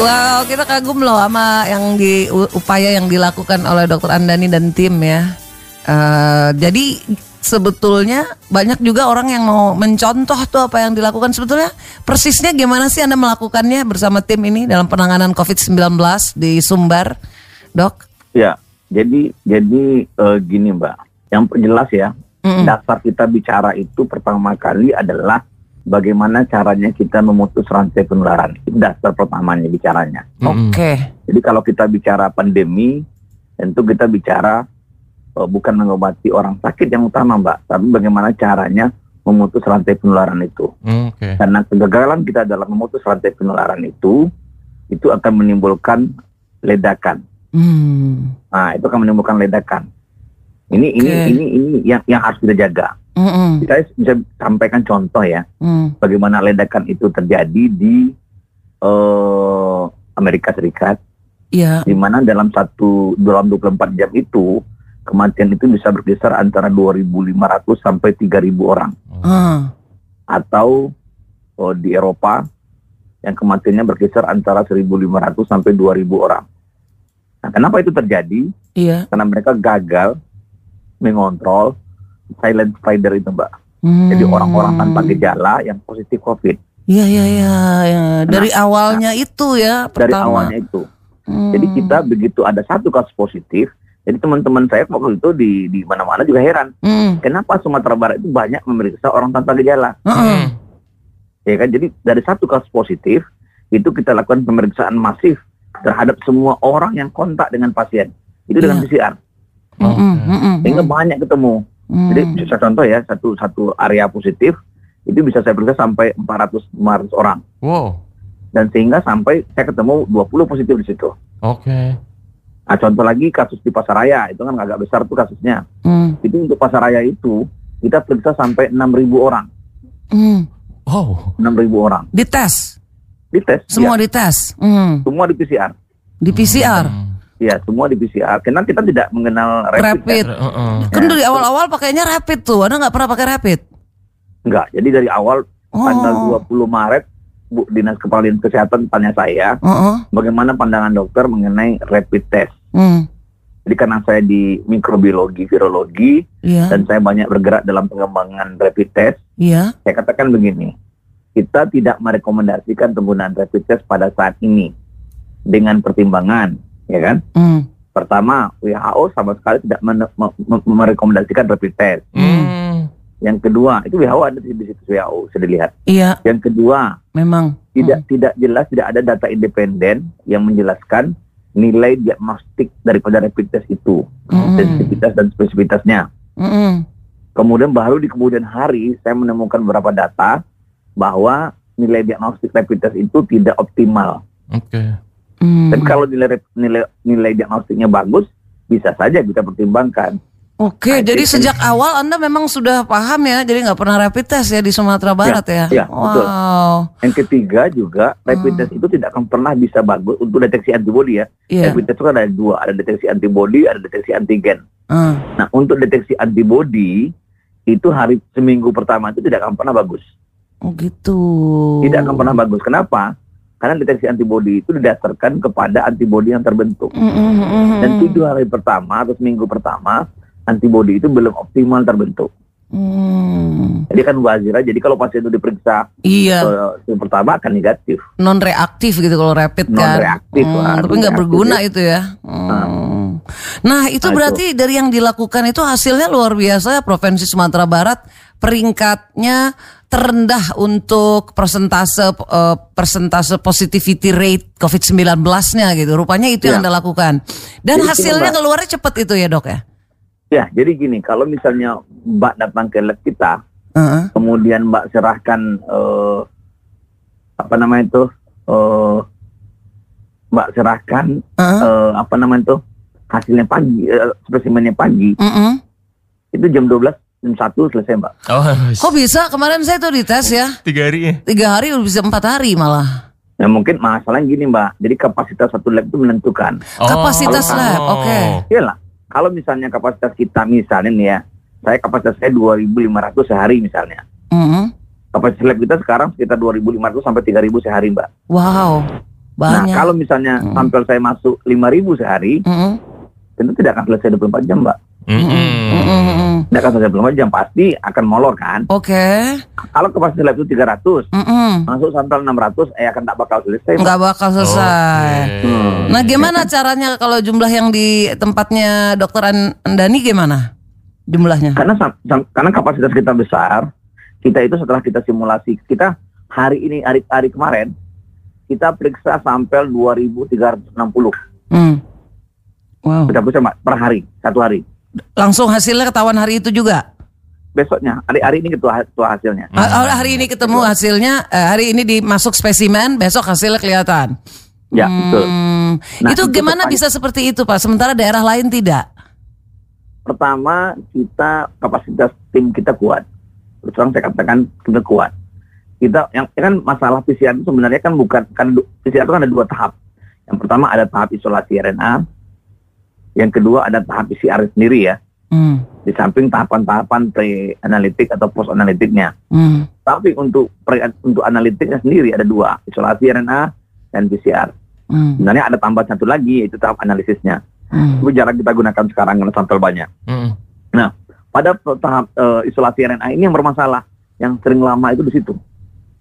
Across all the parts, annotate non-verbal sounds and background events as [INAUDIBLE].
Wow, kita kagum loh sama yang di upaya yang dilakukan oleh Dokter Andani dan tim ya. Eh, jadi sebetulnya banyak juga orang yang mau mencontoh tuh apa yang dilakukan sebetulnya persisnya gimana sih Anda melakukannya bersama tim ini dalam penanganan COVID-19 di Sumbar, Dok? Ya, jadi jadi eh, gini Mbak, yang jelas ya, Mm-mm. dasar kita bicara itu pertama kali adalah bagaimana caranya kita memutus rantai penularan. Itu dasar pertamanya bicaranya. Oke. Jadi kalau kita bicara pandemi, tentu kita bicara eh, bukan mengobati orang sakit yang utama Mbak, tapi bagaimana caranya memutus rantai penularan itu. Oke. Karena kegagalan kita dalam memutus rantai penularan itu, itu akan menimbulkan ledakan. Hmm. Nah, itu akan menimbulkan ledakan. Ini ini Oke. ini ini yang yang harus kita jaga. Mm-mm. Saya bisa sampaikan contoh ya, Mm. bagaimana ledakan itu terjadi di eh, Amerika Serikat, Iya. di mana dalam satu dalam 24 jam itu kematian itu bisa berkisar antara 2.500 sampai 3.000 orang. Ah. Atau eh, di Eropa yang kematiannya berkisar antara 1.500 sampai 2.000 orang. Nah, kenapa itu terjadi? Iya. karena mereka gagal mengontrol silent spider itu mbak. Hmm. Jadi orang-orang tanpa gejala yang positif COVID Iya iya iya. ya. Dari awalnya itu ya dari pertama. awalnya itu. Hmm. Jadi kita begitu ada satu kasus positif, jadi teman-teman saya waktu itu di di mana-mana juga heran, Hmm. kenapa Sumatera Barat itu banyak memeriksa orang tanpa gejala, Heeh. ya kan? Jadi dari satu kasus positif itu kita lakukan pemeriksaan masif terhadap semua orang yang kontak dengan pasien. Itu dengan. PCR, Mm-mm, mm-mm, sehingga banyak ketemu. Hmm. Jadi bisa contoh ya satu satu area positif itu bisa saya periksa sampai 400 500 orang Wow. dan sehingga sampai saya ketemu 20 positif di situ. Oke. Nah, contoh lagi kasus di Pasaraya itu kan agak besar tuh kasusnya. Hmm. Itu untuk Pasaraya itu kita periksa sampai 6.000 orang, Hmm. Wow. 6.000 orang Dites, dites. semua ya, dites. Hmm. semua di PCR. Di PCR. Hmm. Ya, semua di PCR. Karena kita tidak mengenal rapid. Rapid. kan? Heeh. Kan Ya. dari awal-awal pakainya rapid tuh. Anda nggak pernah pakai rapid? Enggak. Jadi dari awal Oh. tanggal 20 Maret Bu Dinas Kepala Dinas Kesehatan tanya saya Heeh. bagaimana pandangan dokter mengenai rapid test. Hmm. Jadi karena saya di mikrobiologi, virologi, Iya. dan saya banyak bergerak dalam pengembangan rapid test, Iya. saya katakan begini, kita tidak merekomendasikan penggunaan rapid test pada saat ini dengan pertimbangan, ya kan? Hmm. Pertama, WHO sama sekali tidak men- me- me- merekomendasikan rapid test. Hmm. Yang kedua, itu WHO ada di situs WHO, sudah dilihat. Iya. Yang kedua, Memang. tidak tidak jelas, tidak ada data independen yang menjelaskan nilai diagnostik daripada rapid test itu, Hmm. sensitivitas dan spesifitasnya. Hmm. Kemudian baru di kemudian hari saya menemukan beberapa data bahwa nilai diagnostik rapid test itu tidak optimal. Oke. Hmm. Tapi kalau nilai nilai nilai diagnostiknya bagus, bisa saja kita pertimbangkan. Oke, Nah, jadi itu- sejak awal Anda memang sudah paham ya, jadi nggak pernah rapid test ya di Sumatera Barat ya? ya, betul. wow. Yang ketiga juga rapid Hmm. test itu tidak akan pernah bisa bagus untuk deteksi antibodi ya. Iya. Rapid test itu kan ada dua, ada deteksi antibodi, ada deteksi antigen. Ah. Nah untuk deteksi antibodi itu hari seminggu pertama itu tidak akan pernah bagus. Oh gitu. Tidak akan pernah bagus. Kenapa? Karena deteksi antibodi itu didasarkan kepada antibodi yang terbentuk. Mm, mm, mm, mm. Dan tujuh hari pertama atau seminggu pertama antibodi itu belum optimal terbentuk. Hmm. Jadi kan wazira. Jadi kalau pasien itu diperiksa Iya, yang pertama akan negatif, non reaktif gitu kalau rapid non kan. reaktif. Hmm, tapi nggak berguna itu ya. Hmm. Nah itu Nah, berarti dari yang dilakukan itu hasilnya luar biasa ya Provinsi Sumatera Barat peringkatnya terendah untuk persentase eh, persentase positivity rate COVID-19-nya gitu. Rupanya itu yang Ya. Anda lakukan. Dan Jadi gini, hasilnya Mbak. keluarnya cepat itu ya dok ya? Ya, jadi gini, kalau misalnya Mbak datang ke lab kita, Heeh. kemudian Mbak serahkan eh, apa namanya itu, eh, Mbak serahkan Heeh. eh, apa namanya itu hasilnya pagi, eh, spesimennya pagi, Mm-mm. itu jam 12 jam 1 selesai Mbak. Oh, Kok bisa? Kemarin saya tuh dites ya. tiga hari ya? Tiga hari udah bisa empat hari malah. Nah mungkin masalahnya gini Mbak, jadi kapasitas satu lab itu menentukan. Kapasitas Oh. lab, oke. Iyalah, kalau misalnya kapasitas kita misalnya nih ya, saya kapasitas saya 2.500 sehari misalnya. Mm-mm. Kapasitas lab kita sekarang sekitar 2.500 sampai 3.000 sehari Mbak. Wow. Banyak. Nah, kalau misalnya Hmm. sampel saya masuk 5000 sehari, Mm-mm. tentu tidak akan selesai 24 jam, Mbak. Mm-mm. Mm-mm. Mm-mm. Tidak akan selesai 24 jam, pasti akan molor kan. Oke. Kalau kapasitas lab itu 300, Mm-mm. masuk sampel 600, eh akan tak bakal selesai. Mbak. Nggak bakal selesai. Oke. Hmm. Nah, gimana caranya kalau jumlah yang di tempatnya Dokter An- Andani gimana? Jumlahnya? Karena karena kapasitas kita besar, kita itu setelah kita simulasi, kita hari ini hari hari kemarin kita periksa sampel 2360. Hmm. Wow. Kita periksa Mbak, per hari, satu hari. Langsung hasilnya ketahuan hari itu juga. Besoknya, hari hari ini ketua, ketua hasilnya. Ha- Hari ini ketemu hasilnya, eh, hari ini dimasuk spesimen, besok hasilnya kelihatan. Ya, betul. Hmm. Nah, itu itu gimana bisa seperti itu, Pak? Sementara daerah lain tidak. Pertama, kita kapasitas tim kita kuat. Terus terang saya katakan kita kuat. Kita yang ya kan masalah PCR itu sebenarnya kan bukan kan PCR itu kan ada dua tahap. Yang pertama ada tahap isolasi RNA. Yang kedua ada tahap PCR sendiri ya. Hmm. Di samping tahapan-tahapan pre-analitik atau post-analitiknya. Hmm. Tapi untuk pre, untuk analitiknya sendiri ada dua, isolasi RNA dan PCR. Hmm. Sebenarnya ada tambahan satu lagi yaitu tahap analisisnya. Hmm. Itu jarang kita gunakan sekarang karena sampel banyak. Mm. pada tahap eh, isolasi RNA ini yang bermasalah, yang sering lama itu di situ.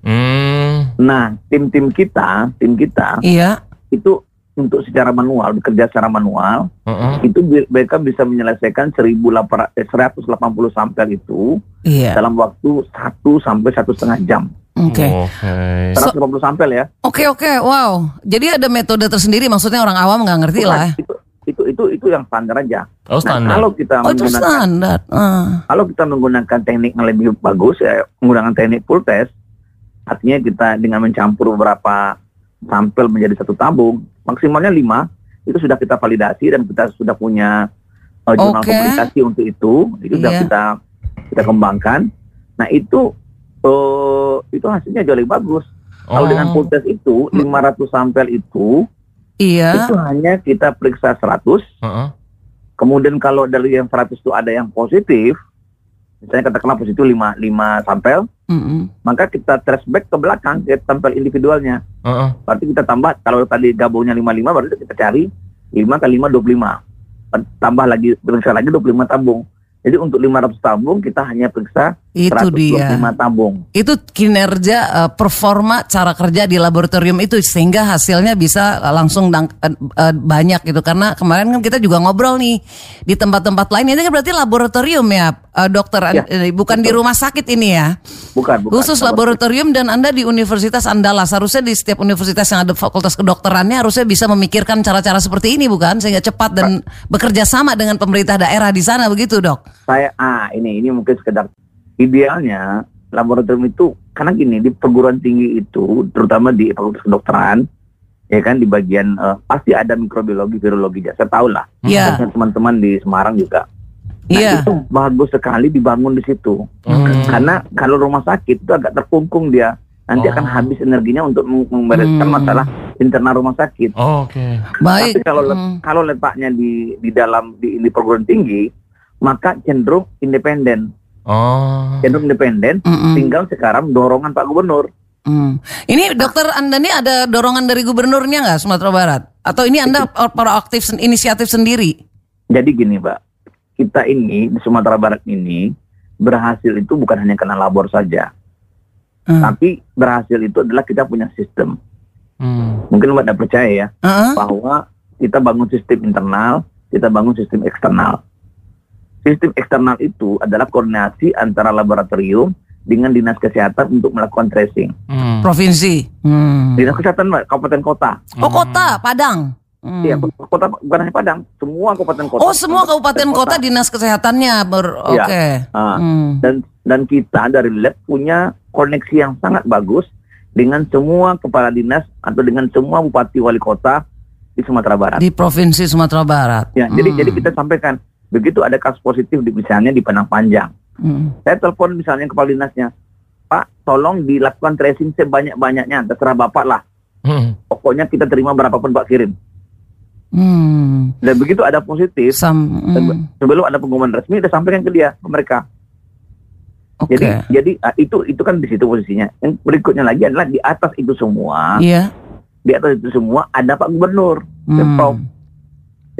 Mm. Nah, tim-tim kita, tim kita Iya. itu untuk secara manual, bekerja secara manual, Mm-mm. itu bi- mereka bisa menyelesaikan 1800 eh, 180 sampel itu Iya. dalam waktu 1 sampai satu setengah jam. Oke. Oke. 180 sampel ya. Oke oke, wow. Jadi ada metode tersendiri, maksudnya orang awam nggak ngerti Bukan, lah. ya. Itu, itu itu itu yang standar aja. Oh Nah, standar. kalau kita Oh itu menggunakan standar. Ah. kalau kita menggunakan teknik yang lebih bagus ya menggunakan teknik full test artinya kita dengan mencampur beberapa sampel menjadi satu tabung maksimalnya lima itu sudah kita validasi dan kita sudah punya uh, jurnal Oke. publikasi untuk itu itu sudah Iya. kita kita kembangkan nah itu uh, itu hasilnya jauh lebih bagus kalau Oh. dengan full test itu 500 sampel itu Iya. itu hanya kita periksa 100 Heeh. Kemudian kalau dari yang 100 itu ada yang positif, misalnya katakanlah positif 5, 5 sampel, Mm-mm. maka kita trace back ke belakang ke sampel individualnya. Heeh. Berarti kita tambah, kalau tadi gabungnya 55, berarti kita cari 5 kali 5, 25. Tambah lagi, periksa lagi 25 tabung. Jadi untuk 500 tabung, kita hanya periksa Itu dia. 125 tabung. Itu kinerja eh, performa cara kerja di laboratorium itu sehingga hasilnya bisa eh, langsung dang- eh, eh, banyak gitu. Karena kemarin kan kita juga ngobrol nih di tempat-tempat lain. Ini kan berarti laboratorium ya, eh, dokter, Ya, Eh, bukan di betul. rumah sakit ini ya. Bukan, bukan. Khusus laboratorium dan Anda di Universitas Andalas harusnya di setiap universitas yang ada fakultas kedokterannya harusnya bisa memikirkan cara-cara seperti ini bukan sehingga cepat dan bekerja sama dengan pemerintah daerah di sana begitu dok. saya ah ini ini mungkin sekedar idealnya laboratorium itu karena gini di perguruan tinggi itu terutama di fakultas kedokteran ya kan di bagian eh, pasti ada mikrobiologi virologi ya saya tahu lah. Dan teman-teman di Semarang juga nah Iya. itu bagus sekali dibangun di situ Hmm. karena kalau rumah sakit itu agak terkungkung dia nanti Oh. akan habis energinya untuk mem- membereskan Hmm. masalah internal rumah sakit Oh, Oke. Baik. tapi kalau Hmm. kalau letaknya di di dalam di, di perguruan tinggi maka cenderung independen Oh. cenderung independen Mm-mm. tinggal sekarang dorongan Pak Gubernur Hmm. Ini dokter Anda nih ada dorongan dari gubernurnya nggak Sumatera Barat? Atau ini Anda proaktif inisiatif sendiri? jadi gini Mbak kita ini di Sumatera Barat ini berhasil itu bukan hanya karena labor saja Hmm. tapi berhasil itu adalah kita punya sistem Hmm. mungkin Mbak tidak percaya ya Heeh. bahwa kita bangun sistem internal kita bangun sistem eksternal sistem eksternal itu adalah koordinasi antara laboratorium dengan dinas kesehatan untuk melakukan tracing Hmm. Provinsi. Hmm. dinas kesehatan kabupaten kota Oh kota Padang. Hmm. Iya, kota bukan hanya Padang, semua kabupaten kota. Oh semua kabupaten kota dinas kesehatannya ber. Iya. Oke. Ah, Hmm. dan dan kita dari lab punya koneksi yang sangat bagus dengan semua kepala dinas atau dengan semua bupati wali kota di Sumatera Barat. Di provinsi Sumatera Barat. Ya, jadi Hmm. jadi kita sampaikan begitu ada kasus positif di misalnya di Padang Panjang. Hmm. Saya telepon misalnya kepala dinasnya, Pak, tolong dilakukan tracing sebanyak-banyaknya, terserah Bapak lah. Hmm. Pokoknya kita terima berapapun Pak kirim. Hmm. Dan begitu ada positif, Sam. Hmm. sebelum ada pengumuman resmi, kita sampaikan ke dia, ke mereka. Oke. Jadi jadi ah, itu itu kan di situ posisinya. Yang berikutnya lagi adalah di atas itu semua Iya. di atas itu semua ada Pak Gubernur, Hmm.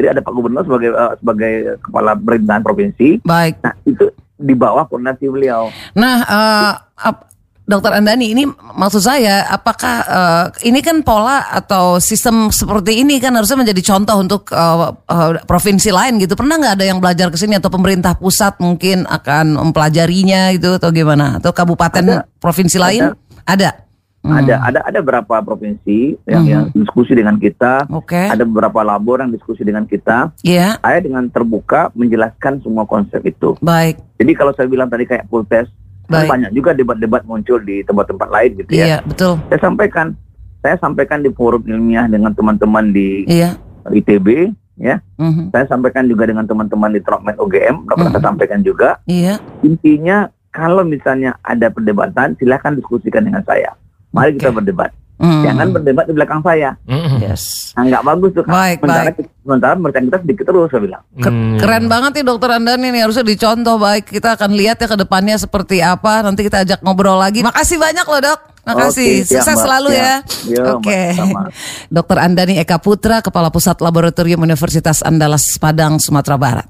Jadi ada Pak Gubernur sebagai eh, sebagai kepala pemerintahan provinsi. Baik. Nah itu di bawah koordinasi beliau. Nah, ap- Dokter Andani, ini maksud saya, apakah eh, ini kan pola atau sistem seperti ini kan harusnya menjadi contoh untuk eh, eh, provinsi lain gitu. Pernah nggak ada yang belajar ke sini atau pemerintah pusat mungkin akan mempelajarinya gitu atau gimana? Atau kabupaten Ada. provinsi lain? Ada. Hmm. Ada ada ada beberapa provinsi yang, Mhm. yang diskusi dengan kita. Oke. Ada beberapa labor yang diskusi dengan kita. Iya, Saya dengan terbuka menjelaskan semua konsep itu. baik. Jadi kalau saya bilang tadi kayak full test, kan banyak juga debat-debat muncul di tempat-tempat lain gitu ya. Iya, betul. Saya sampaikan, saya sampaikan di forum ilmiah dengan teman-teman di Iya. ITB, ya. Mhm. Saya sampaikan juga dengan teman-teman di Trokmed OGM, dapat saya sampaikan juga. Iya. Intinya kalau misalnya ada perdebatan, silahkan diskusikan dengan saya. Mari kita Oke. berdebat. Hmm. Jangan berdebat di belakang saya. Mm-mm. Yes. Nah, nggak bagus tuh. Baik, sementara, baik. sementara mereka kita sedikit terus, saya bilang. Hmm. Keren banget nih dokter Andani nih harusnya dicontoh baik kita akan lihat ya ke depannya seperti apa nanti kita ajak ngobrol lagi. Makasih banyak loh dok. Makasih. Oke, siap, Sukses Mbak. selalu Siap. ya. Yo, Mbak, Oke. sama. [LAUGHS] Dokter Andani Eka Putra, Kepala Pusat Laboratorium Universitas Andalas Padang, Sumatera Barat.